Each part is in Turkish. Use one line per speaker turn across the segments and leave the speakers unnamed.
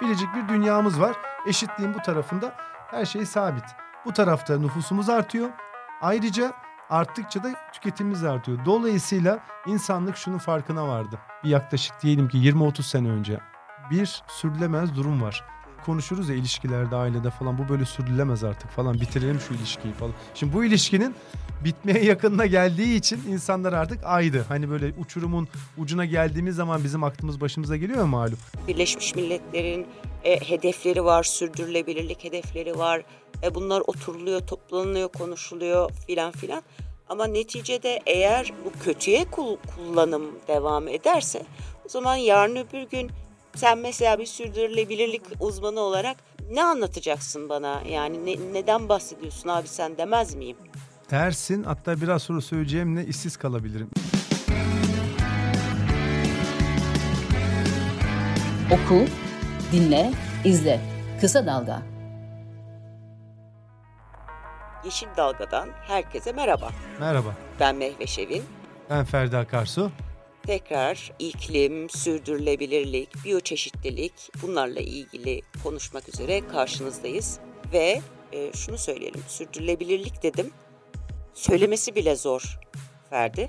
biricik bir dünyamız var. Eşitliğin bu tarafında her şey sabit. Bu tarafta nüfusumuz artıyor. Ayrıca arttıkça da tüketimimiz artıyor. Dolayısıyla insanlık şunun farkına vardı. Bir yaklaşık diyelim ki 20-30 sene önce bir sürdürülemez durum var. Konuşuruz ya ilişkilerde, ailede falan bu böyle sürdürülemez artık falan bitirelim şu ilişkiyi falan. Şimdi bu ilişkinin bitmeye yakınına geldiği için insanlar artık aydı. Hani böyle uçurumun ucuna geldiğimiz zaman bizim aklımız başımıza geliyor ya malum.
Birleşmiş Milletler'in e, hedefleri var, sürdürülebilirlik hedefleri var. E, bunlar oturuluyor, toplanıyor, konuşuluyor filan filan. Ama neticede eğer bu kötüye kul- kullanım devam ederse o zaman yarın öbür gün sen mesela bir sürdürülebilirlik uzmanı olarak ne anlatacaksın bana? Yani ne- neden bahsediyorsun abi sen demez miyim?
Dersin hatta biraz sonra söyleyeceğimle işsiz kalabilirim.
Oku, dinle, izle. Kısa Dalga.
Yeşil Dalga'dan herkese merhaba.
Merhaba
Ben Mehve Şevin.
ben Ferdi Akarsu.
Tekrar iklim, sürdürülebilirlik, biyoçeşitlilik bunlarla ilgili konuşmak üzere karşınızdayız. Ve e, şunu söyleyelim, sürdürülebilirlik dedim. Söylemesi bile zor Ferdi.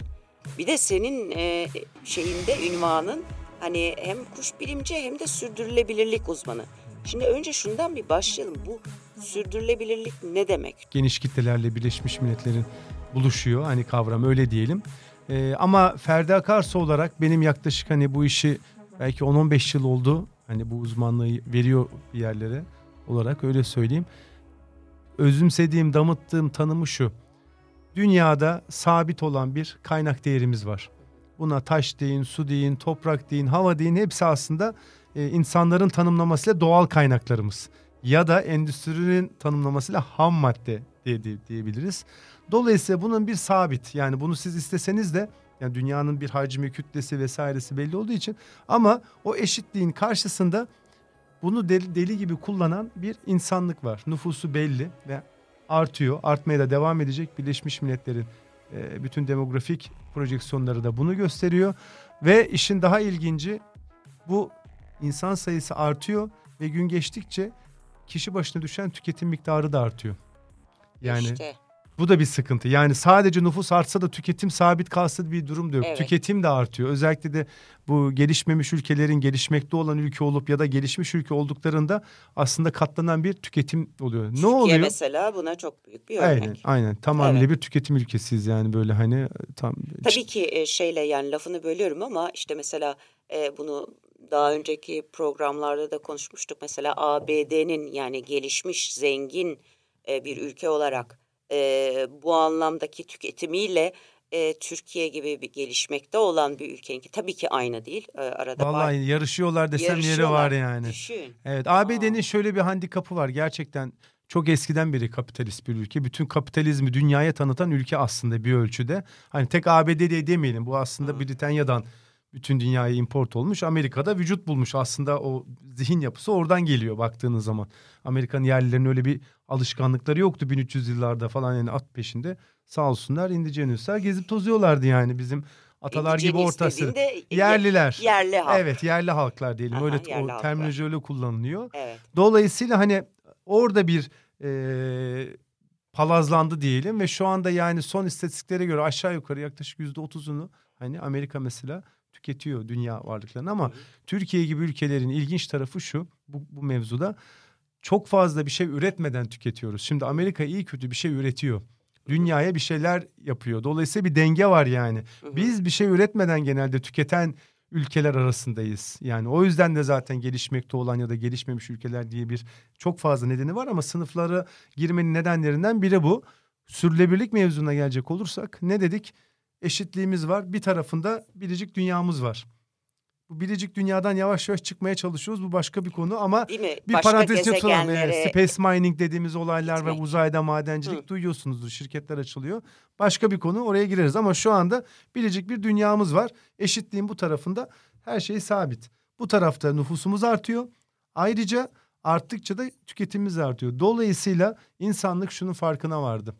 Bir de senin e, şeyinde ünvanın hani hem kuş bilimci hem de sürdürülebilirlik uzmanı. Şimdi önce şundan bir başlayalım. Bu sürdürülebilirlik ne demek?
geniş kitlelerle Birleşmiş Milletler'in buluşuyor hani kavram öyle diyelim. Ee, ama Ferdi Akarsu olarak benim yaklaşık hani bu işi belki 10-15 yıl oldu. Hani bu uzmanlığı veriyor bir yerlere olarak öyle söyleyeyim. Özümsediğim, damıttığım tanımı şu. Dünyada sabit olan bir kaynak değerimiz var. Buna taş deyin, su deyin, toprak deyin, hava deyin hepsi aslında e, insanların tanımlamasıyla doğal kaynaklarımız. Ya da endüstrinin tanımlamasıyla ham madde diye, diye- diyebiliriz. Dolayısıyla bunun bir sabit yani bunu siz isteseniz de yani dünyanın bir hacmi, kütlesi vesairesi belli olduğu için ama o eşitliğin karşısında bunu deli, deli gibi kullanan bir insanlık var. Nüfusu belli ve artıyor. Artmaya da devam edecek. Birleşmiş Milletler'in e, bütün demografik projeksiyonları da bunu gösteriyor. Ve işin daha ilginci bu insan sayısı artıyor ve gün geçtikçe kişi başına düşen tüketim miktarı da artıyor. Yani
İşte.
bu da bir sıkıntı. Yani sadece nüfus artsa da tüketim sabit kalsa bir durum da yok.
Evet.
Tüketim de artıyor. Özellikle de bu gelişmemiş ülkelerin gelişmekte olan ülke olup ya da gelişmiş ülke olduklarında aslında katlanan bir tüketim oluyor. ne
Türkiye
oluyor?
mesela buna çok büyük bir örnek.
Aynen, aynen. Tamamıyla
Evet.
bir tüketim ülkesiyiz yani böyle hani tam
Tabii ki e, şeyle yani lafını bölüyorum ama işte mesela e, bunu daha önceki programlarda da konuşmuştuk. Mesela ABD'nin yani gelişmiş, zengin e, bir ülke olarak e, bu anlamdaki tüketimiyle e, Türkiye gibi bir gelişmekte olan bir ülkeninki tabii ki aynı değil. E, arada
vallahi
var-
yarışıyorlar desem yeri
yarışıyorlar.
var yani.
Düşün.
Evet ABD'nin şöyle bir handikapı var. Gerçekten çok eskiden beri kapitalist bir ülke. Bütün kapitalizmi dünyaya tanıtan ülke aslında bir ölçüde. Hani tek ABD diye demeyelim. Bu aslında Britanya'dan bütün dünyaya import olmuş. Amerika'da vücut bulmuş. Aslında o zihin yapısı oradan geliyor baktığınız zaman. Amerikan yerlilerinin öyle bir alışkanlıkları yoktu 1300 yıllarda falan yani at peşinde. Sağ olsunlar indigenuslar gezip tozuyorlardı yani bizim atalar gibi ortası. Yerliler.
Yerli halk.
Evet yerli halklar diyelim.
Aha,
öyle o terminoloji öyle kullanılıyor.
Evet.
Dolayısıyla hani orada bir e, palazlandı diyelim ve şu anda yani son istatistiklere göre aşağı yukarı yaklaşık yüzde otuzunu hani Amerika mesela tüketiyor dünya varlıklarını ama Türkiye gibi ülkelerin ilginç tarafı şu bu, bu mevzuda çok fazla bir şey üretmeden tüketiyoruz. Şimdi Amerika iyi kötü bir şey üretiyor. Dünyaya bir şeyler yapıyor. Dolayısıyla bir denge var yani. Biz bir şey üretmeden genelde tüketen ülkeler arasındayız. Yani o yüzden de zaten gelişmekte olan ya da gelişmemiş ülkeler diye bir çok fazla nedeni var ama sınıflara girmenin nedenlerinden biri bu. Sürülebilirlik mevzuna gelecek olursak ne dedik? Eşitliğimiz var. Bir tarafında biricik dünyamız var. Bu biricik dünyadan yavaş yavaş çıkmaya çalışıyoruz. Bu başka bir konu ama bir parantez tutalım. Evet, space mining dediğimiz olaylar ve
gitmek.
uzayda madencilik
Hı.
duyuyorsunuzdur. Şirketler açılıyor. Başka bir konu oraya gireriz ama şu anda biricik bir dünyamız var. Eşitliğin bu tarafında her şey sabit. Bu tarafta nüfusumuz artıyor. Ayrıca arttıkça da tüketimimiz artıyor. Dolayısıyla insanlık şunun farkına vardı.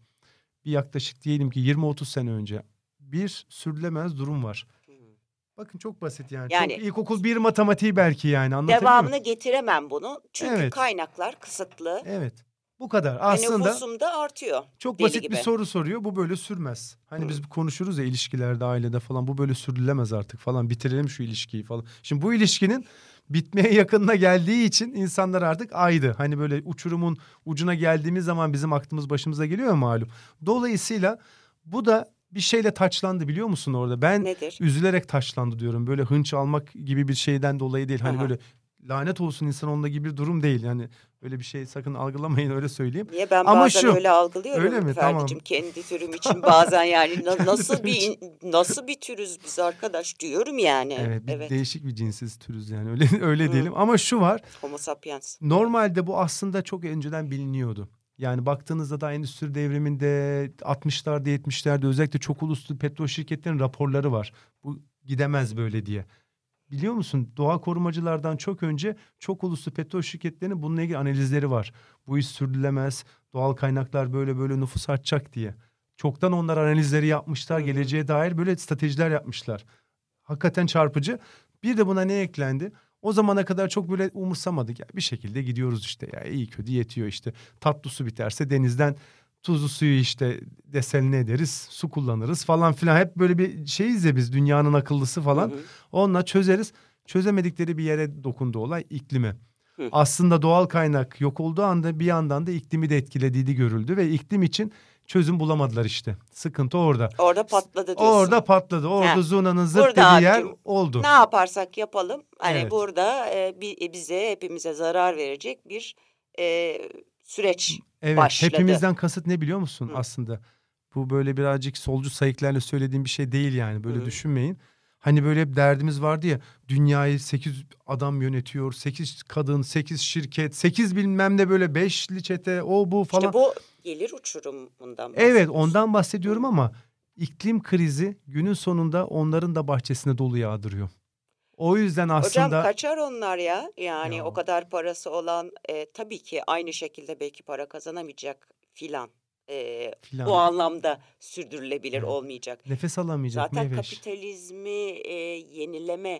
Bir yaklaşık diyelim ki 20-30 sene önce bir sürdürülemez durum var. Bakın çok basit yani.
Yani-
çok ilkokul bir matematiği belki yani anlatabiliyor
Devamını getiremem bunu. Çünkü
Evet.
kaynaklar kısıtlı.
Evet. Bu kadar. Aslında
nüfusum da artıyor.
çok basit
gibi.
bir soru soruyor. Bu böyle sürmez. Hani
Hı.
biz konuşuruz ya ilişkilerde, ailede falan. Bu böyle sürdürülemez artık falan. Bitirelim şu ilişkiyi falan. Şimdi bu ilişkinin bitmeye yakınına geldiği için insanlar artık aydı. Hani böyle uçurumun ucuna geldiğimiz zaman bizim aklımız başımıza geliyor ya malum. Dolayısıyla bu da bir şeyle taçlandı biliyor musun orada? Ben
Nedir?
üzülerek taşlandı diyorum. Böyle hınç almak gibi bir şeyden dolayı değil. Hani
Aha.
böyle lanet olsun insan onunla gibi bir durum değil. Yani öyle bir şey sakın algılamayın öyle söyleyeyim.
Niye ben
Ama
bazen
şu,
öyle algılıyorum
öyle mi? Tamam.
kendi türüm için bazen yani na- nasıl bir nasıl bir türüz biz arkadaş diyorum yani.
Evet, bir
evet.
değişik bir cinsiz türüz yani öyle öyle
Hı.
diyelim. Ama şu var.
Homo sapiens.
Normalde bu aslında çok önceden biliniyordu. Yani baktığınızda da endüstri devriminde 60'larda 70'lerde özellikle çok uluslu petrol şirketlerinin raporları var. Bu gidemez böyle diye. Biliyor musun doğa korumacılardan çok önce çok uluslu petrol şirketlerinin bununla ilgili analizleri var. Bu iş sürdürülemez, doğal kaynaklar böyle böyle nüfus artacak diye. Çoktan onlar analizleri yapmışlar, geleceğe dair böyle stratejiler yapmışlar. Hakikaten çarpıcı. Bir de buna ne eklendi? O zamana kadar çok böyle umursamadık. Ya bir şekilde gidiyoruz işte ya iyi kötü yetiyor işte. Tatlı su biterse denizden tuzlu suyu işte deseline ederiz, su kullanırız falan filan. Hep böyle bir şeyiz ya biz dünyanın akıllısı falan.
Hı hı.
Onunla çözeriz. Çözemedikleri bir yere dokundu olay iklimi.
Hı.
Aslında doğal kaynak yok olduğu anda bir yandan da iklimi de etkilediği görüldü ve iklim için çözüm bulamadılar işte. Sıkıntı orada.
Orada patladı diyorsun.
Orada patladı. Orada
Ha.
zurnanın zırt
Burada
dediği yer oldu.
Ne yaparsak yapalım hani
Evet.
burada e, e, bize hepimize zarar verecek bir e, süreç.
Evet
başladı.
hepimizden kasıt ne biliyor musun
Hı.
aslında? Bu böyle birazcık solcu sayıklarla söylediğim bir şey değil yani böyle
Hı.
düşünmeyin. Hani böyle hep derdimiz vardı ya dünyayı 8 adam yönetiyor, 8 kadın, 8 şirket, 8 bilmem ne böyle 5'li çete o bu falan.
İşte bu gelir uçurumundan
Evet ondan bahsediyorum ama iklim krizi günün sonunda onların da bahçesine dolu yağdırıyor. O yüzden aslında
Hocam kaçar onlar ya. Yani
Ya.
o kadar parası olan e, tabii ki aynı şekilde belki para kazanamayacak filan. E,
filan
bu anlamda sürdürülebilir
Evet.
olmayacak.
nefes alamayacak
Zaten
Mehveş.
kapitalizmi e, yenileme,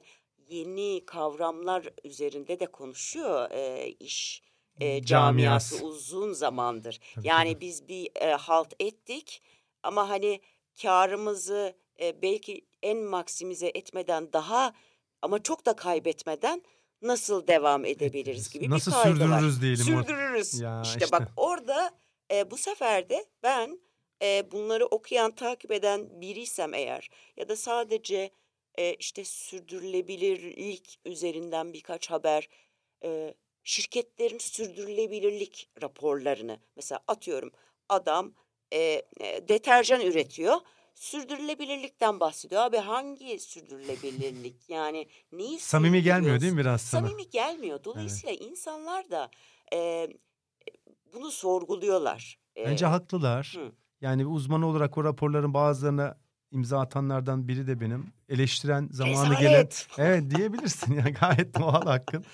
yeni kavramlar üzerinde de konuşuyor e, iş e,
Camiası.
uzun zamandır.
Tabii,
Yani
tabii.
biz bir e, halt ettik ama hani karımızı e, belki en maksimize etmeden daha ama çok da kaybetmeden nasıl devam edebiliriz gibi
Nasıl
bir kaygı var.
sürdürürüz diyelim
Sürdürürüz.
Ya
işte,
işte.
bak orada e, bu sefer de ben e, bunları okuyan, takip eden biriysem eğer ya da sadece e, işte sürdürülebilirlik üzerinden birkaç haber, e, şirketlerin sürdürülebilirlik raporlarını mesela atıyorum adam e, e, deterjan üretiyor. Sürdürülebilirlikten bahsediyor. Abi hangi sürdürülebilirlik? Yani neyi
Samimi gelmiyor değil mi biraz sana?
Samimi gelmiyor. Dolayısıyla insanlar da e, bunu sorguluyorlar.
Bence haklılar.
Hı.
Yani uzman olarak o raporların bazılarına imza atanlardan biri de benim. Eleştiren zamanı gelen.
rezalet.
Evet diyebilirsin ya gayet doğal hakkın.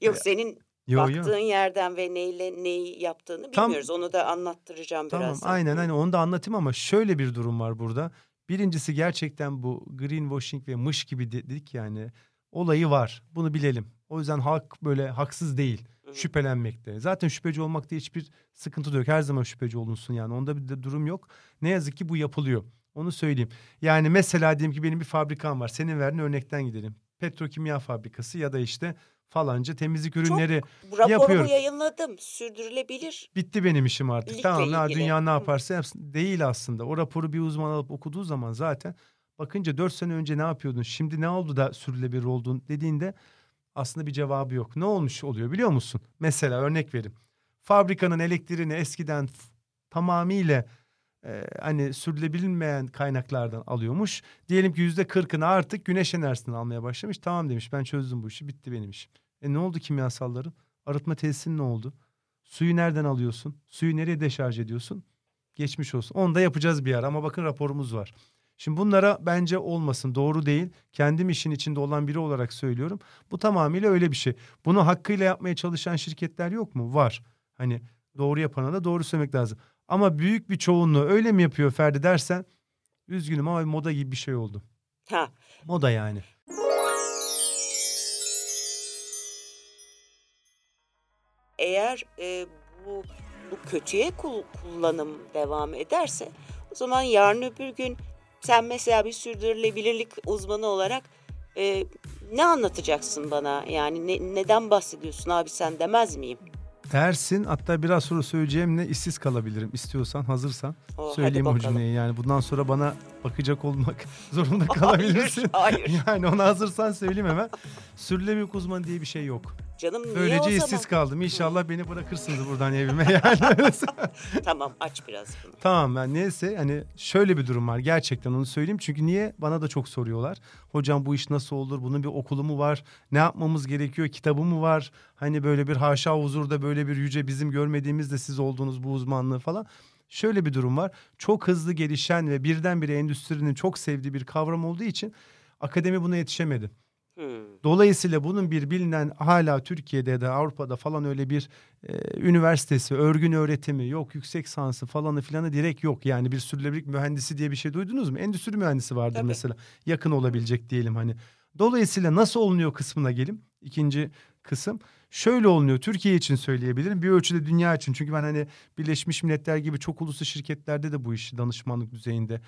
Yok senin
Yo yo.
baktığın yerden ve neyle neyi yaptığını
Tam-
bilmiyoruz. Onu da anlattıracağım
Tamam
birazdan.
aynen
Hı.
aynen onu da anlatayım ama şöyle bir durum var burada. Birincisi gerçekten bu greenwashing ve mış gibi de- dedik yani olayı var. Bunu bilelim. O yüzden halk böyle haksız değil. Şüphelenmekte. Zaten şüpheci olmakta hiçbir sıkıntı yok. Her zaman şüpheci olunsun yani. Onda bir de durum yok. Ne yazık ki bu yapılıyor. Onu söyleyeyim. Yani mesela diyelim ki benim bir fabrikam var. Senin verdiğin örnekten gidelim. Petrokimya fabrikası ya da işte falanca temizlik ürünleri
Bu Raporumu
yapıyorum.
yayınladım. Sürdürülebilir.
bitti benim işim artık. Tamam
ilgili.
dünya ne yaparsa yapsın. Değil aslında. O raporu bir uzman alıp okuduğu zaman zaten bakınca 4 sene önce ne yapıyordun? Şimdi ne oldu da sürdürülebilir oldun dediğinde aslında bir cevabı yok. Ne olmuş oluyor biliyor musun? Mesela örnek vereyim. Fabrikanın elektriğini eskiden tamamıyla e, hani sürdürülebilmeyen kaynaklardan alıyormuş. Diyelim ki yüzde kırkını artık güneş enerjisinden almaya başlamış. Tamam demiş ben çözdüm bu işi bitti benim işim. E ne oldu kimyasalların? Arıtma tesisinin ne oldu? Suyu nereden alıyorsun? Suyu nereye deşarj ediyorsun? Geçmiş olsun. Onu da yapacağız bir ara ama bakın raporumuz var. Şimdi bunlara bence olmasın doğru değil. Kendim işin içinde olan biri olarak söylüyorum. Bu tamamıyla öyle bir şey. Bunu hakkıyla yapmaya çalışan şirketler yok mu? Var. Hani doğru yapana da doğru söylemek lazım. Ama büyük bir çoğunluğu öyle mi yapıyor Ferdi dersen üzgünüm ama moda gibi bir şey oldu.
Ha.
Moda yani.
Eğer e, bu, bu kötüye kullanım devam ederse o zaman yarın öbür gün sen mesela bir sürdürülebilirlik uzmanı olarak e, ne anlatacaksın bana? Yani ne, neden bahsediyorsun abi sen demez miyim?
Dersin hatta biraz sonra söyleyeceğimle işsiz kalabilirim istiyorsan hazırsan
Oh, hadi
söyleyeyim o cümleyi yani bundan sonra bana bakacak olmak zorunda kalabilirsin.
Hayır, hayır.
Yani ona hazırsan söyleyeyim hemen. Sürdürülebilirlik uzmanı diye bir şey yok.
Canım niye
Böylece
o zaman?
işsiz kaldım. İnşallah beni bırakırsınız buradan evime yani.
Tamam aç biraz bunu.
Tamam ben neyse hani şöyle bir durum var gerçekten onu söyleyeyim. Çünkü niye bana da çok soruyorlar. Hocam bu iş nasıl olur? Bunun bir okulu mu var? Ne yapmamız gerekiyor? Kitabı mı var? Hani böyle bir haşa huzurda böyle bir yüce bizim görmediğimiz de siz olduğunuz bu uzmanlığı falan. Şöyle bir durum var. Çok hızlı gelişen ve birdenbire endüstrinin çok sevdiği bir kavram olduğu için akademi buna yetişemedi. Dolayısıyla bunun bir bilinen hala Türkiye'de de Avrupa'da falan öyle bir e, üniversitesi, örgün öğretimi yok, yüksek sansı falanı filanı direkt yok. Yani bir sürdürülebilirlik mühendisi diye bir şey duydunuz mu? Endüstri mühendisi vardır
Tabii.
mesela. Yakın olabilecek diyelim hani. Dolayısıyla nasıl olunuyor kısmına gelim. İkinci kısım. Şöyle olunuyor. Türkiye için söyleyebilirim. Bir ölçüde dünya için. Çünkü ben hani Birleşmiş Milletler gibi çok uluslu şirketlerde de bu işi danışmanlık düzeyinde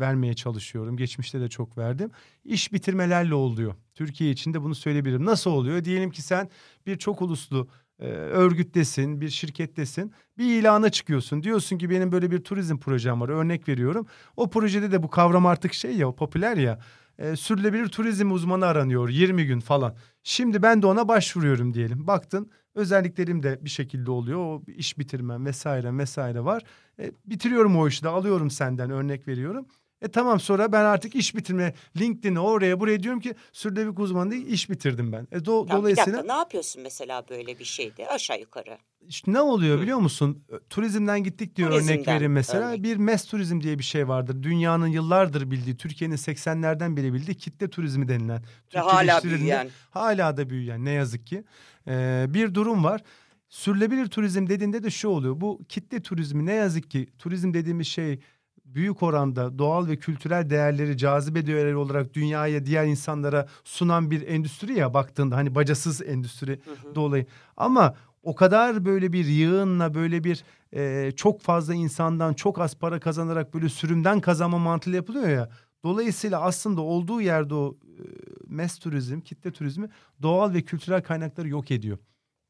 vermeye çalışıyorum. Geçmişte de çok verdim. İş bitirmelerle oluyor. Türkiye için de bunu söyleyebilirim. Nasıl oluyor? Diyelim ki sen bir çok uluslu e, örgüttesin, bir şirkettesin. Bir ilana çıkıyorsun. Diyorsun ki benim böyle bir turizm projem var. Örnek veriyorum. O projede de bu kavram artık şey ya, popüler ya. E, sürülebilir turizm uzmanı aranıyor 20 gün falan. Şimdi ben de ona başvuruyorum diyelim. Baktın özelliklerim de bir şekilde oluyor. O iş bitirmem vesaire vesaire var. E, bitiriyorum o işi de alıyorum senden örnek veriyorum. E tamam sonra ben artık iş bitirme LinkedIn'e oraya buraya diyorum ki sürdürülebilirlik uzmanı değil iş bitirdim ben. E, do-
bir
dolayısıyla
dakika ne yapıyorsun mesela böyle bir şeyde aşağı yukarı?
İşte ne oluyor biliyor musun? Turizmden gittik diyor örnek
Turizmden
verin mesela.
örnek.
Bir mes turizm diye bir şey vardır. Dünyanın yıllardır bildiği, Türkiye'nin 80'lerden beri bildiği kitle turizmi denilen.
Ve hala büyüyen.
Hala da büyüyen ne yazık ki. Ee, bir durum var. Sürülebilir turizm dediğinde de şu oluyor. Bu kitle turizmi ne yazık ki turizm dediğimiz şey büyük oranda doğal ve kültürel değerleri cazibe değerleri olarak dünyaya diğer insanlara sunan bir endüstri ya baktığında hani bacasız endüstri dolayı ama o kadar böyle bir yığınla böyle bir e, çok fazla insandan çok az para kazanarak böyle sürümden kazanma mantığıyla yapılıyor ya. Dolayısıyla aslında olduğu yerde o e, mes turizm, kitle turizmi doğal ve kültürel kaynakları yok ediyor.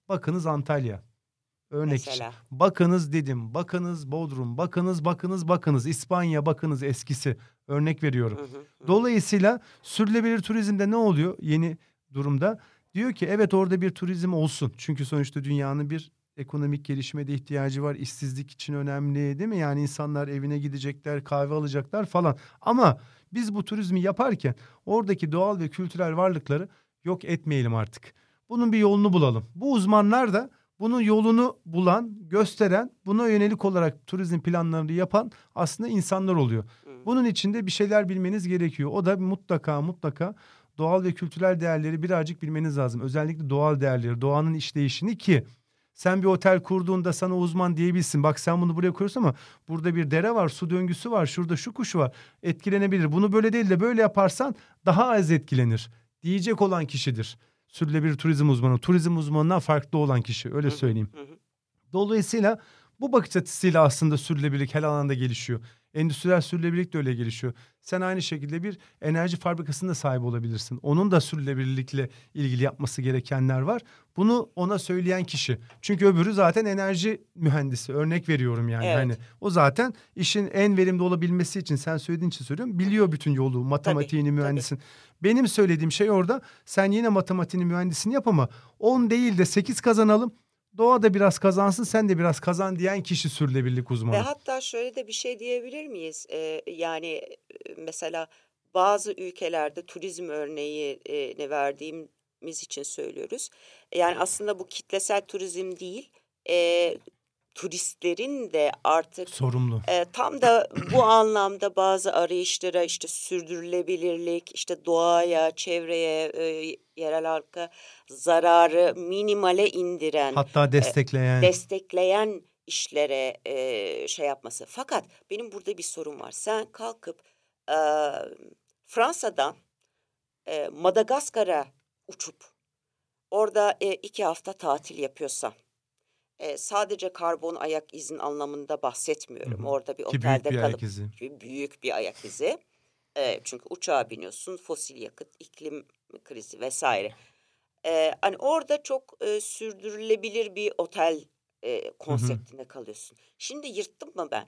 Bakınız Antalya. Örnek.
Mesela.
Bakınız dedim. Bakınız Bodrum. Bakınız bakınız bakınız. İspanya bakınız eskisi. Örnek veriyorum.
Hı hı hı.
Dolayısıyla sürülebilir turizmde ne oluyor yeni durumda? Diyor ki evet orada bir turizm olsun. Çünkü sonuçta dünyanın bir ekonomik gelişime de ihtiyacı var. İşsizlik için önemli değil mi? Yani insanlar evine gidecekler, kahve alacaklar falan. Ama biz bu turizmi yaparken oradaki doğal ve kültürel varlıkları yok etmeyelim artık. Bunun bir yolunu bulalım. Bu uzmanlar da bunun yolunu bulan, gösteren, buna yönelik olarak turizm planlarını yapan aslında insanlar oluyor. Bunun içinde bir şeyler bilmeniz gerekiyor. O da mutlaka mutlaka doğal ve kültürel değerleri birazcık bilmeniz lazım. Özellikle doğal değerleri, doğanın işleyişini ki sen bir otel kurduğunda sana uzman diyebilsin. Bak sen bunu buraya koyuyorsun ama burada bir dere var, su döngüsü var, şurada şu kuş var. Etkilenebilir. Bunu böyle değil de böyle yaparsan daha az etkilenir. Diyecek olan kişidir. Sürülebilir turizm uzmanı. Turizm uzmanından farklı olan kişi. Öyle söyleyeyim. Dolayısıyla bu bakış açısıyla aslında sürdürülebilirlik her alanda gelişiyor. Endüstriyel sürdürülebilirlik de öyle gelişiyor. Sen aynı şekilde bir enerji fabrikasında sahip olabilirsin. Onun da sürdürülebilirlikle ilgili yapması gerekenler var. Bunu ona söyleyen kişi. Çünkü öbürü zaten enerji mühendisi. Örnek veriyorum yani.
Evet.
Hani o zaten işin en verimli olabilmesi için sen söylediğin için söylüyorum. Biliyor bütün yolu, matematiğini,
tabii.
mühendisin. Benim söylediğim şey orada sen yine matematiğini, mühendisini yap ama 10 değil de 8 kazanalım. Doğa da biraz kazansın sen de biraz kazan diyen kişi sürülebilirlik uzmanı.
Ve hatta şöyle de bir şey diyebilir miyiz? Ee, yani e, mesela bazı ülkelerde turizm örneğini verdiğimiz için söylüyoruz. Yani aslında bu kitlesel turizm değil, e, turistlerin de artık
Sorumlu.
e, tam da bu anlamda bazı arayışlara işte sürdürülebilirlik, işte doğaya, çevreye, e, yerel halka zararı minimale indiren
Hatta destekleyen.
destekleyen işlere e, şey yapması. Fakat benim burada bir sorun var. Sen kalkıp e, Fransa'dan e, Madagaskar'a uçup orada e, iki hafta tatil yapıyorsan e, sadece karbon ayak izin anlamında bahsetmiyorum.
Hı hı.
Orada bir
Ki büyük
otelde
bir
kalıp
ayak izi.
Büyük bir ayak izi. E, çünkü uçağa biniyorsun, fosil yakıt, iklim krizi vesaire. E, hani orada çok e, sürdürülebilir bir otel e, konseptinde kalıyorsun. Şimdi yırttım mı ben?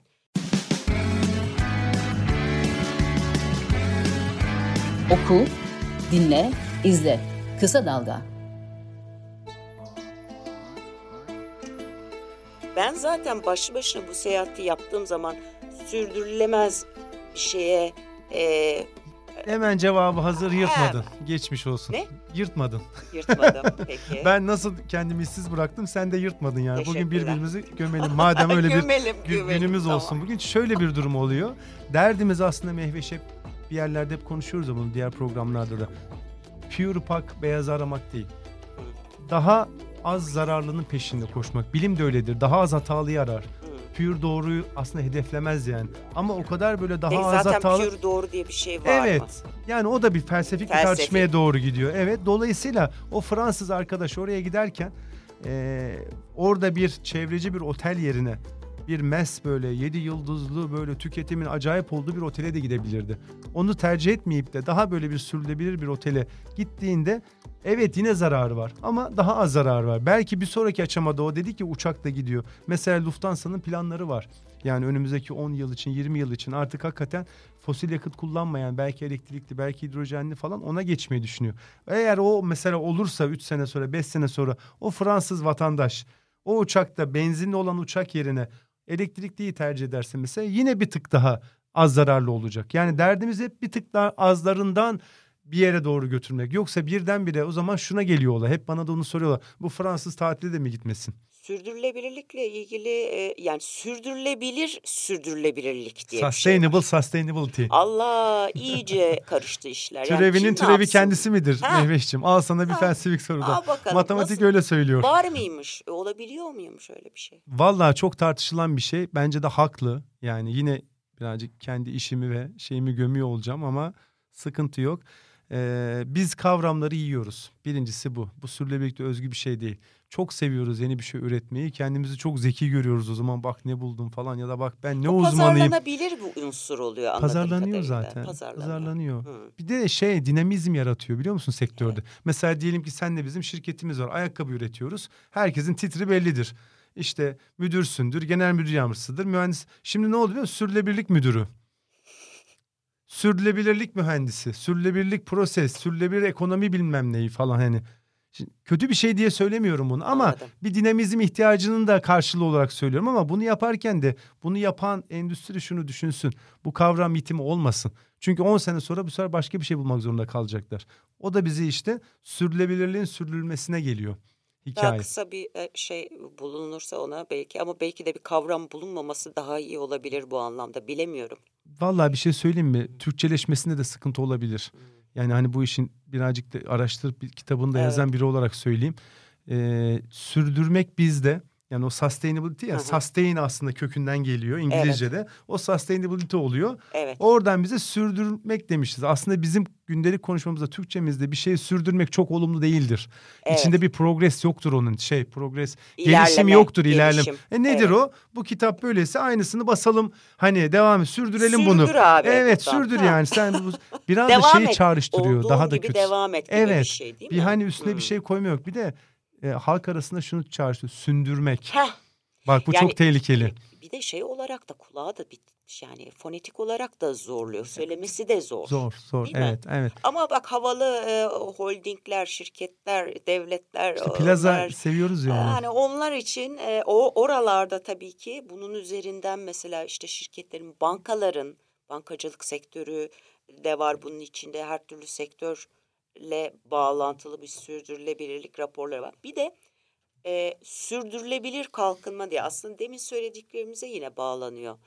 Oku, dinle, izle. Kısa Dalga.
Ben zaten başlı başına bu seyahati yaptığım zaman sürdürülemez bir şeye e,
Hemen cevabı hazır yırtmadın. Geçmiş olsun.
Ne?
Yırtmadın.
yırtmadım peki.
Ben nasıl kendimi işsiz bıraktım sen de yırtmadın yani. Bugün birbirimizi gömelim. Madem öyle bir
Gömelim,
gü-
gömelim,
günümüz
tamam.
olsun. Bugün şöyle bir durum oluyor. Derdimiz aslında Mehveş hep bir yerlerde hep konuşuyoruz bunu diğer programlarda da. Pure pak beyaz aramak değil. Daha az zararlının peşinde koşmak. Bilim de öyledir. Daha az hatalıyı arar. Pure doğruyu aslında hedeflemez yani. Ama o kadar böyle daha
Peki
az
zaten
hatalı...
pure doğru diye bir şey var mı?
Evet. Yani o da bir felsefik bir tartışmaya doğru gidiyor. Evet. Dolayısıyla o Fransız arkadaş oraya giderken eee, orada bir çevreci bir otel yerine bir mes böyle 7 yıldızlı böyle tüketimin acayip olduğu bir otele de gidebilirdi. Onu tercih etmeyip de daha böyle bir sürülebilir bir otele gittiğinde evet yine zararı var ama daha az zararı var. Belki bir sonraki aşamada o dedi ki uçakla gidiyor. Mesela Lufthansa'nın planları var. Yani önümüzdeki 10 yıl için 20 yıl için artık hakikaten fosil yakıt kullanmayan belki elektrikli belki hidrojenli falan ona geçmeyi düşünüyor. Eğer o mesela olursa 3 sene sonra 5 sene sonra o Fransız vatandaş o uçakta benzinli olan uçak yerine elektrikliyi tercih ederse mesela yine bir tık daha az zararlı olacak. Yani derdimiz hep bir tık daha azlarından bir yere doğru götürmek. Yoksa birdenbire o zaman şuna geliyor olay. Hep bana da onu soruyorlar. Bu Fransız tatile de mi gitmesin?
Sürdürülebilirlikle ilgili e, yani sürdürülebilir sürdürülebilirlik diye şey.
Sustainable sustainability.
Allah iyice karıştı işler. Yani
Türevinin türevi kendisi midir
Ha.
Mehveş'cim? Al sana bir
Ha.
felsefik soru da.
Al bakalım,
Matematik
nasıl?
öyle söylüyor.
Var mıymış? E, olabiliyor muymuş öyle bir şey?
Vallahi çok tartışılan bir şey. Bence de haklı. Yani yine birazcık kendi işimi ve şeyimi gömüyor olacağım ama sıkıntı yok. Ee, biz kavramları yiyoruz. Birincisi bu. Bu sürdürülebilirlikte özgü bir şey değil. Çok seviyoruz yeni bir şey üretmeyi. Kendimizi çok zeki görüyoruz o zaman. Bak ne buldum falan ya da bak ben ne
Bu
uzmanıyım.
Pazarlanabilir bu unsur oluyor anladığım
Pazarlanıyor
kadarıyla.
zaten.
Pazarlanıyor.
Pazarlanıyor.
Hı.
Bir de şey dinamizm yaratıyor biliyor musun sektörde? Mesela diyelim ki senle bizim şirketimiz var. Ayakkabı üretiyoruz. Herkesin titri bellidir. İşte müdürsündür, genel müdür yardımcısıdır, mühendis. Şimdi ne oluyor? biliyor musun? Sürdürülebilirlik müdürü. Sürdürülebilirlik mühendisi, sürdürülebilirlik proses, sürdürülebilir ekonomi bilmem neyi falan hani. Şimdi kötü bir şey diye söylemiyorum bunu ama
Anladım.
bir dinamizm ihtiyacının da karşılığı olarak söylüyorum ama bunu yaparken de bunu yapan endüstri şunu düşünsün. Bu kavram yitimi olmasın. Çünkü 10 sene sonra bu sefer başka bir şey bulmak zorunda kalacaklar. O da bizi işte sürdürülebilirliğin sürdürülmesine geliyor
Daha
hikaye.
kısa bir e, şey bulunursa ona belki ama belki de bir kavram bulunmaması daha iyi olabilir bu anlamda bilemiyorum.
Vallahi bir şey söyleyeyim mi? Türkçeleşmesinde de sıkıntı olabilir. Yani hani bu işin birazcık da araştırıp bir kitabında
Evet.
yazan biri olarak söyleyeyim. Ee, sürdürmek bizde yani o sustainability ya
hı.
sustain aslında kökünden geliyor İngilizce'de. O sustainability oluyor.
Evet.
Oradan bize sürdürmek demişiz. Aslında bizim gündelik konuşmamızda Türkçemizde bir şeyi sürdürmek çok olumlu değildir.
Evet.
İçinde bir progres yoktur onun. Şey progres
İlerleme,
gelişim yoktur
gelişim.
E nedir
Evet.
o? Bu kitap böyleyse aynısını basalım. Hani devam et sürdürelim bunu.
Sürdür abi
Evet
buradan.
sürdür
Ha.
yani. Sen bu biraz da şeyi
et.
çağrıştırıyor.
Olduğun
daha da
gibi
kötü.
devam et gibi
Evet.
bir şey değil
bir
mi?
hani üstüne
Hmm.
bir şey koyma yok. Bir de e, halk arasında şunu çağrıştırıyor. Sündürmek.
Heh,
Bak bu
Yani-
çok tehlikeli.
bir de şey olarak da kulağa da bir yani fonetik olarak da zorluyor. Söylemesi de zor.
Zor zor.
Değil mi?
evet evet.
Ama bak havalı e, holdingler, şirketler, devletler.
İşte
e,
plaza
onlar-
seviyoruz yani.
Yani onlar için e, o oralarda tabii ki bunun üzerinden mesela işte şirketlerin, bankaların, bankacılık sektörü de var bunun içinde her türlü sektörle bağlantılı bir sürdürülebilirlik raporları var. Bir de e, sürdürülebilir kalkınma diye aslında demin söylediklerimize yine bağlanıyor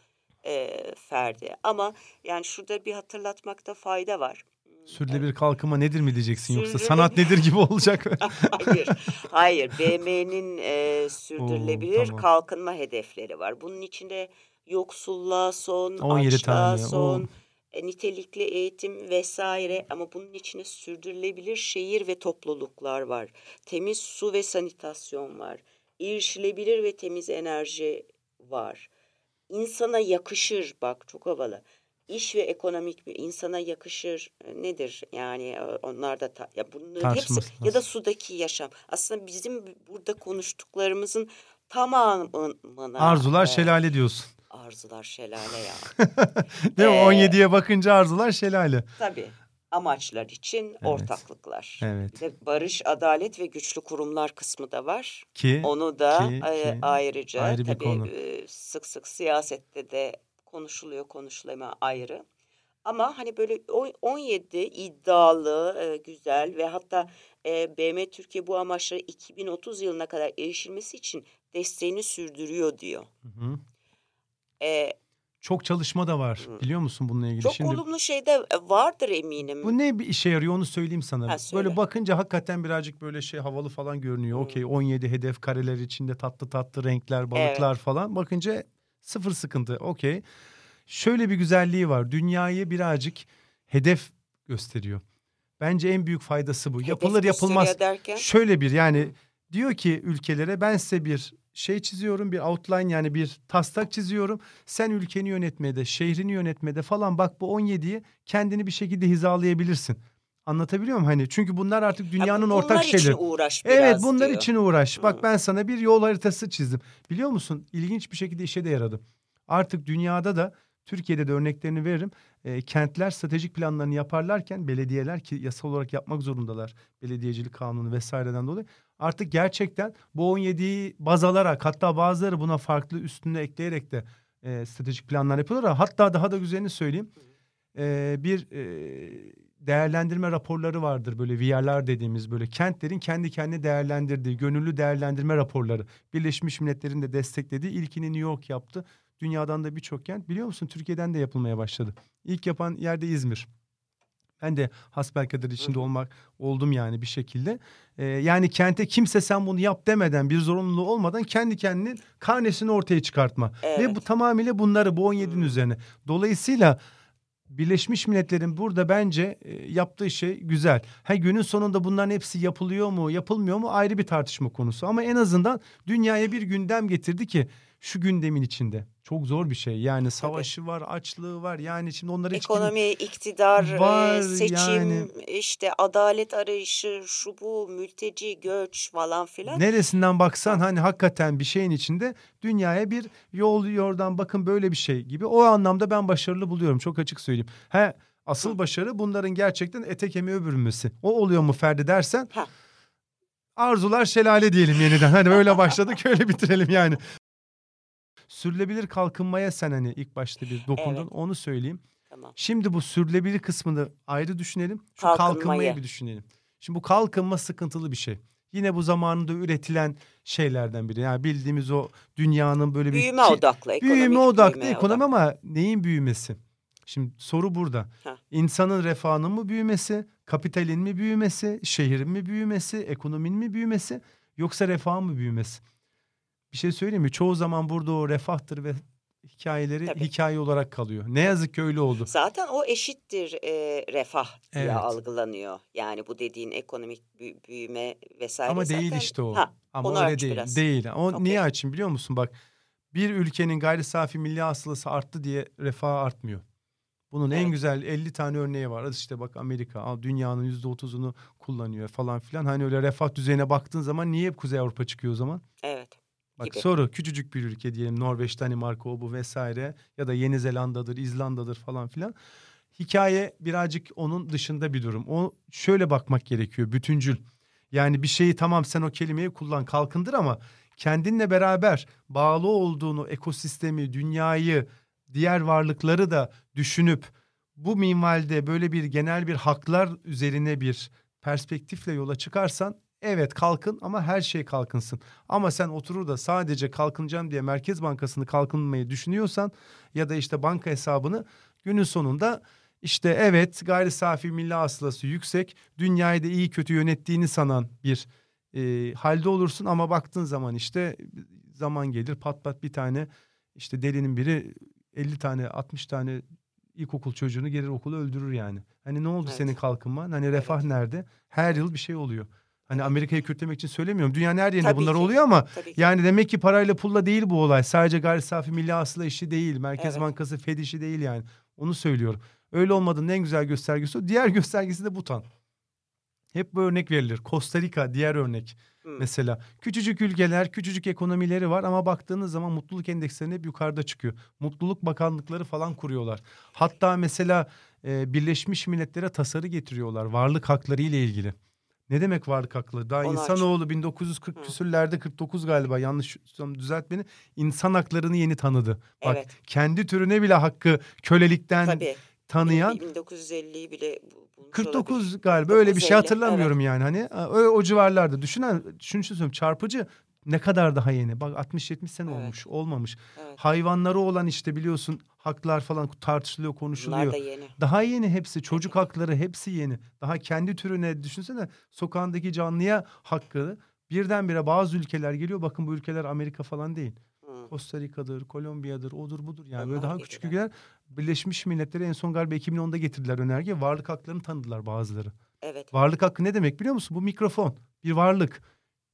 e, Ferdi. Ama yani şurada bir hatırlatmakta fayda var.
Sürdürülebilir kalkınma nedir mi diyeceksin yoksa sanat nedir gibi olacak.
hayır, hayır. BM'nin e, sürdürülebilir
tamam.
kalkınma hedefleri var. Bunun içinde yoksulluğa son,
17
açlığa
tane,
son,
oo.
E, nitelikli eğitim vesaire. Ama bunun içinde sürdürülebilir şehir ve topluluklar var. Temiz su ve sanitasyon var. erişilebilir ve temiz enerji var. İnsana yakışır bak çok havalı. İş ve ekonomik bir insana yakışır e, nedir? Yani e, onlar da ta- ya bunların hepsi ya da sudaki yaşam. Aslında bizim burada konuştuklarımızın tamamına
Arzular
e,
şelale diyorsun.
Arzular şelale ya.
Değil mi?
Ee,
17'ye bakınca arzular şelale.
Tabii amaçlar için ortaklıklar.
Evet.
De barış, adalet ve güçlü kurumlar kısmı da var.
Ki
Onu da
ki-
e,
ki
ayrıca
ayrı bir
tabii
konu.
e, sık sık siyasette de konuşuluyor, konuşulama ayrı. Ama hani böyle o- 17 iddialı, e, güzel ve hatta BM Türkiye bu amaçlara 2030 yılına kadar erişilmesi için desteğini sürdürüyor diyor.
Hı hı.
E,
çok çalışma da var. Biliyor musun bununla ilgili?
çok
Şimdi
olumlu şey de vardır eminim.
bu ne bir işe yarıyor onu söyleyeyim sana.
Ha, söyle.
böyle bakınca hakikaten birazcık böyle şey havalı falan görünüyor.
Hı.
Okey 17 hedef kareler içinde tatlı tatlı renkler, balıklar falan. Bakınca sıfır sıkıntı. Okey. Şöyle bir güzelliği var. Dünyayı birazcık hedef gösteriyor. Bence en büyük faydası bu.
Hedef
Yapılır yapılmaz.
derken
Şöyle bir yani diyor ki ülkelere ben size bir şey çiziyorum bir outline yani bir taslak çiziyorum. Sen ülkeni yönetmede, şehrini yönetmede falan bak bu 17'yi kendini bir şekilde hizalayabilirsin. Anlatabiliyor muyum? Hani çünkü bunlar artık dünyanın
bunlar
ortak
için
şeyleri.
uğraş biraz
Evet bunlar
diyor.
için uğraş. Bak ben sana bir yol haritası çizdim. Biliyor musun? İlginç bir şekilde işe de yaradı. Artık dünyada da Türkiye'de de örneklerini veririm. E, kentler stratejik planlarını yaparlarken belediyeler ki yasal olarak yapmak zorundalar. Belediyecilik kanunu vesaireden dolayı. Artık gerçekten bu 17'yi baz alarak hatta bazıları buna farklı üstüne ekleyerek de e, stratejik planlar yapıyorlar. Hatta daha da güzelini söyleyeyim. E, bir e, değerlendirme raporları vardır böyle VR'lar dediğimiz böyle kentlerin kendi kendine değerlendirdiği gönüllü değerlendirme raporları. Birleşmiş Milletler'in de desteklediği ilkini New York yaptı. Dünyadan da birçok kent biliyor musun Türkiye'den de yapılmaya başladı. İlk yapan yerde İzmir. Ben de hasbelkader içinde
Hı
olmak oldum yani bir şekilde. Ee, yani kente kimse sen bunu yap demeden bir zorunluluğu olmadan kendi kendinin karnesini ortaya çıkartma. Ve
Evet.
bu tamamıyla bunları bu 17'nin
Hı.
üzerine. Dolayısıyla Birleşmiş Milletler'in burada bence e, yaptığı şey güzel. Ha günün sonunda bunların hepsi yapılıyor mu, yapılmıyor mu ayrı bir tartışma konusu. Ama en azından dünyaya bir gündem getirdi ki şu gündemin içinde. Çok zor bir şey. Yani savaşı var, açlığı var. Yani şimdi onları hiç kim-
Ekonomi, iktidar, e,
Var
seçim,
yani.
işte adalet arayışı, şu bu, mülteci, göç falan filan.
Neresinden baksan hani hakikaten bir şeyin içinde dünyaya bir yol yordan bakın böyle bir şey gibi. O anlamda ben başarılı buluyorum çok açık söyleyeyim. He asıl başarı bunların gerçekten ete kemiğe bürünmesi. O oluyor mu Ferdi dersen
Ha.
arzular şelale diyelim yeniden. Hani böyle başladık öyle bitirelim yani. Sürülebilir kalkınmaya sen hani ilk başta bir dokundun
Evet.
onu söyleyeyim.
Tamam.
Şimdi bu sürülebilir kısmını ayrı düşünelim. Şu
Kalkınmayı.
kalkınmayı bir düşünelim. Şimdi bu kalkınma sıkıntılı bir şey. Yine bu zamanında üretilen şeylerden biri. Yani bildiğimiz o dünyanın böyle bir
Büyüme
ki-
odaklı, ekonomik
büyüme odaklı
büyümeye
ekonomi ama neyin büyümesi? Şimdi soru burada.
Ha.
İnsanın refahının mı büyümesi, kapitalin mi büyümesi, şehrin mi büyümesi, ekonominin mi büyümesi yoksa refahın mı büyümesi? Bir şey söyleyeyim mi? Çoğu zaman burada o refahtır ve hikayeleri
Tabii.
hikaye olarak kalıyor. Ne yazık ki öyle oldu.
Zaten o eşittir e, refah diye
Evet.
algılanıyor. Yani bu dediğin ekonomik büyü- büyüme vesaire
Ama değil
zaten-
işte o.
Ha,
Ama öyle değil.
biraz.
Değil. O
Okey.
niye açayım biliyor musun? Bak bir ülkenin gayri safi milli hasılası arttı diye refah artmıyor. Bunun en
Evet.
güzel 50 tane örneği var. İşte bak Amerika al dünyanın %30'unu kullanıyor falan filan. Hani öyle refah düzeyine baktığın zaman niye hep Kuzey Avrupa çıkıyor o zaman?
Evet.
Bak
Gibi.
soru küçücük bir ülke diyelim Norveç, Danimarka o bu vesaire ya da Yeni Zelanda'dır, İzlanda'dır falan filan. Hikaye birazcık onun dışında bir durum. O şöyle bakmak gerekiyor bütüncül. Yani bir şeyi tamam sen o kelimeyi kullan kalkındır ama kendinle beraber bağlı olduğunu ekosistemi, dünyayı, diğer varlıkları da düşünüp bu minvalde böyle bir genel bir haklar üzerine bir perspektifle yola çıkarsan evet kalkın ama her şey kalkınsın. Ama sen oturur da sadece kalkınacağım diye Merkez Bankası'nı kalkınmayı düşünüyorsan ya da işte banka hesabını günün sonunda işte evet gayri safi milli hasılası yüksek dünyayı da iyi kötü yönettiğini sanan bir e, halde olursun ama baktığın zaman işte zaman gelir pat pat bir tane işte delinin biri 50 tane 60 tane ilkokul çocuğunu gelir okula öldürür yani. Hani ne oldu
Evet.
senin kalkınman? Hani refah
Evet.
nerede? Her yıl bir şey oluyor. Hani Amerika'yı kötülemek için söylemiyorum. Dünyanın her yerinde
Tabii
bunlar
ki.
oluyor ama
Tabii ki.
yani demek ki parayla pulla değil bu olay. Sadece gayri safi milli hasıla işi değil. Merkez
Evet.
Bankası Fed işi değil yani. Onu söylüyorum. Öyle olmadığının en güzel göstergesi o. Diğer göstergesi de Butan. Hep bu örnek verilir. Costa Rica diğer örnek.
Hmm.
Mesela küçücük ülkeler, küçücük ekonomileri var ama baktığınız zaman mutluluk endeksleri hep yukarıda çıkıyor. Mutluluk bakanlıkları falan kuruyorlar. Hatta mesela e, Birleşmiş Milletler'e tasarı getiriyorlar varlık hakları ile ilgili. Ne demek varlık hakları? Daha
Onu
insanoğlu 1940
Hı.
küsürlerde 49 galiba yanlış düzelt beni. İnsan haklarını yeni tanıdı. Bak
Evet.
kendi türüne bile hakkı kölelikten
Tabii.
tanıyan
1950'yi bile bu- bulmuş
49
olabilir.
galiba öyle bir şey
49-50,
hatırlamıyorum yani hani öyle o civarlarda düşünen şunu söylüyorum çarpıcı ne kadar daha yeni bak 60-70 sene
Evet.
olmuş olmamış
Evet.
hayvanları olan işte biliyorsun haklar falan tartışılıyor konuşuluyor
Bunlar da yeni.
daha yeni hepsi çocuk hakları hepsi yeni daha kendi türüne düşünsene sokağındaki canlıya hakkı birdenbire bazı ülkeler geliyor bakın bu ülkeler Amerika falan değil
Hı.
Costa Rica'dır, Kolombiya'dır, odur budur yani böyle
Onlar
daha küçük ülkeler Birleşmiş Milletler'e en son galiba 2010'da getirdiler önerge. Varlık haklarını tanıdılar bazıları.
Evet.
Varlık hakkı ne demek biliyor musun? Bu mikrofon, bir varlık.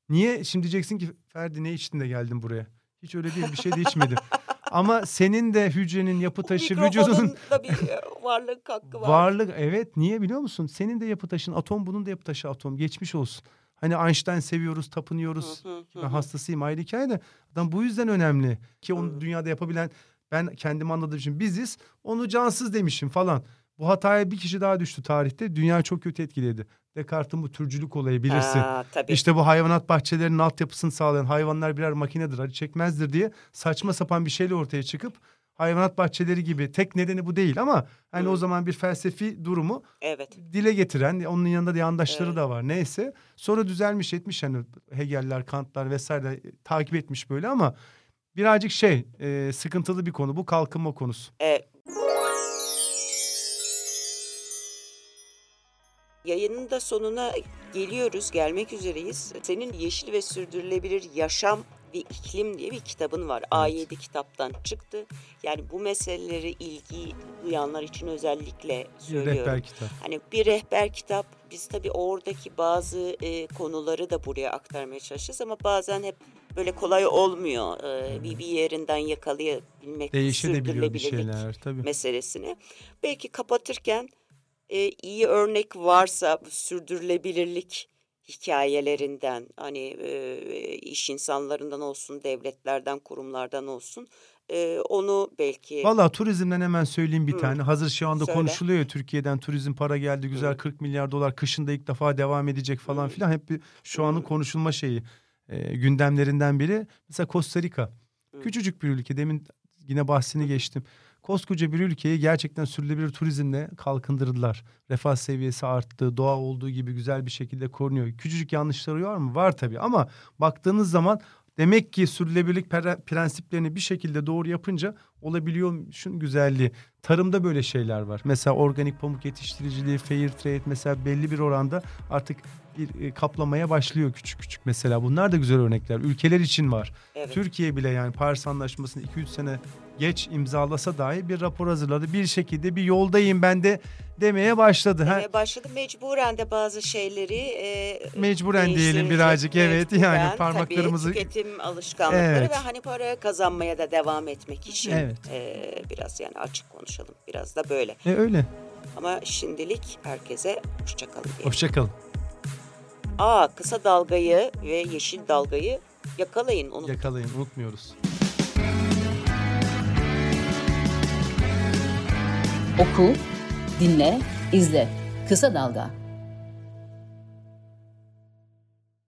Niye şimdi diyeceksin ki Ferdi ne içtin de geldin buraya? Hiç öyle değil, bir şey de içmedim. Ama senin de hücrenin yapı taşı, vücudunun
da bir e, varlık hakkı var.
varlık evet niye biliyor musun? Senin de yapı taşın atom, bunun da yapı taşı atom. Geçmiş olsun. Hani Einstein seviyoruz, tapınıyoruz.
Hı hı,
Ben
hı
hastasıyım ayrı hikaye de adam bu yüzden önemli ki onu dünyada yapabilen ben kendimi anladığım için biziz onu cansız demişim falan. Bu hataya bir kişi daha düştü tarihte. Dünya çok kötü etkiledi. Descartes'in bu türcülük olayı bilirsin.
Ha, tabii.
İşte bu hayvanat bahçelerinin altyapısını sağlayan hayvanlar birer makinedir acı çekmezdir diye saçma sapan bir şeyle ortaya çıkıp hayvanat bahçeleri gibi tek nedeni bu değil ama hani
Hı.
o zaman bir felsefi durumu
Evet.
dile getiren onun yanında da yandaşları
Evet.
da var neyse sonra düzelmiş etmiş hani Hegel'ler Kantlar vesaire e, takip etmiş böyle ama birazcık şey e, sıkıntılı bir konu bu kalkınma konusu.
E, Yayının da sonuna geliyoruz, gelmek üzereyiz. Senin Yeşil ve Sürdürülebilir Yaşam ve İklim diye bir kitabın var. A7 kitaptan çıktı. Yani bu meseleleri ilgi duyanlar için özellikle söylüyorum.
rehber kitap.
Hani bir rehber kitap. Biz tabii oradaki bazı e, konuları da buraya aktarmaya çalışacağız ama bazen hep böyle kolay olmuyor. E, bir, bir yerinden yakalayabilmek, sürdürülebilirlik
şeyler tabii.
meselesini. Belki kapatırken e, iyi örnek varsa sürdürülebilirlik hikayelerinden hani e, iş insanlarından olsun, devletlerden, kurumlardan olsun e, onu belki
Valla turizmden hemen söyleyeyim bir
Hı.
tane. Hazır şu anda
Söyle.
konuşuluyor ya Türkiye'den turizm para geldi güzel
Hı.
40 milyar dolar kışında ilk defa devam edecek falan
Hı.
filan. Hep bir, şu anın
Hı.
konuşulma şeyi e, gündemlerinden biri. Mesela Costa Rica.
Hı.
Küçücük bir ülke demin yine bahsini geçtim. Koskoca bir ülkeyi gerçekten sürdürülebilir turizmle kalkındırdılar. Refah seviyesi arttı. Doğa olduğu gibi güzel bir şekilde korunuyor. Küçücük yanlışları var mı? Var tabii ama baktığınız zaman demek ki sürdürülebilirlik pre- prensiplerini bir şekilde doğru yapınca olabiliyor şunun güzelliği. Tarımda böyle şeyler var. Mesela organik pamuk yetiştiriciliği, fair trade mesela belli bir oranda artık bir e, kaplamaya başlıyor küçük küçük mesela. Bunlar da güzel örnekler. Ülkeler için var.
evet.
Türkiye bile yani Paris Anlaşması'nı 2-3 sene geç imzalasa dahi bir rapor hazırladı. Bir şekilde bir yoldayım ben de demeye başladı. Ha,
demeye başladı. Mecburen de bazı şeyleri e,
Mecburen diyelim birazcık, evet.
Mecburen,
Yani parmaklarımızı-
tabii, tüketim alışkanlıkları
Evet.
ve hani para kazanmaya da devam etmek için
Evet.
e, biraz yani açık konuşalım. Biraz da böyle.
E, öyle.
Ama şimdilik herkese hoşçakalın diyelim.
Hoşçakalın.
Aa kısa dalgayı ve yeşil dalgayı yakalayın. Onu
Yakalayın unutmuyoruz.
Oku, dinle, izle. Kısa Dalga.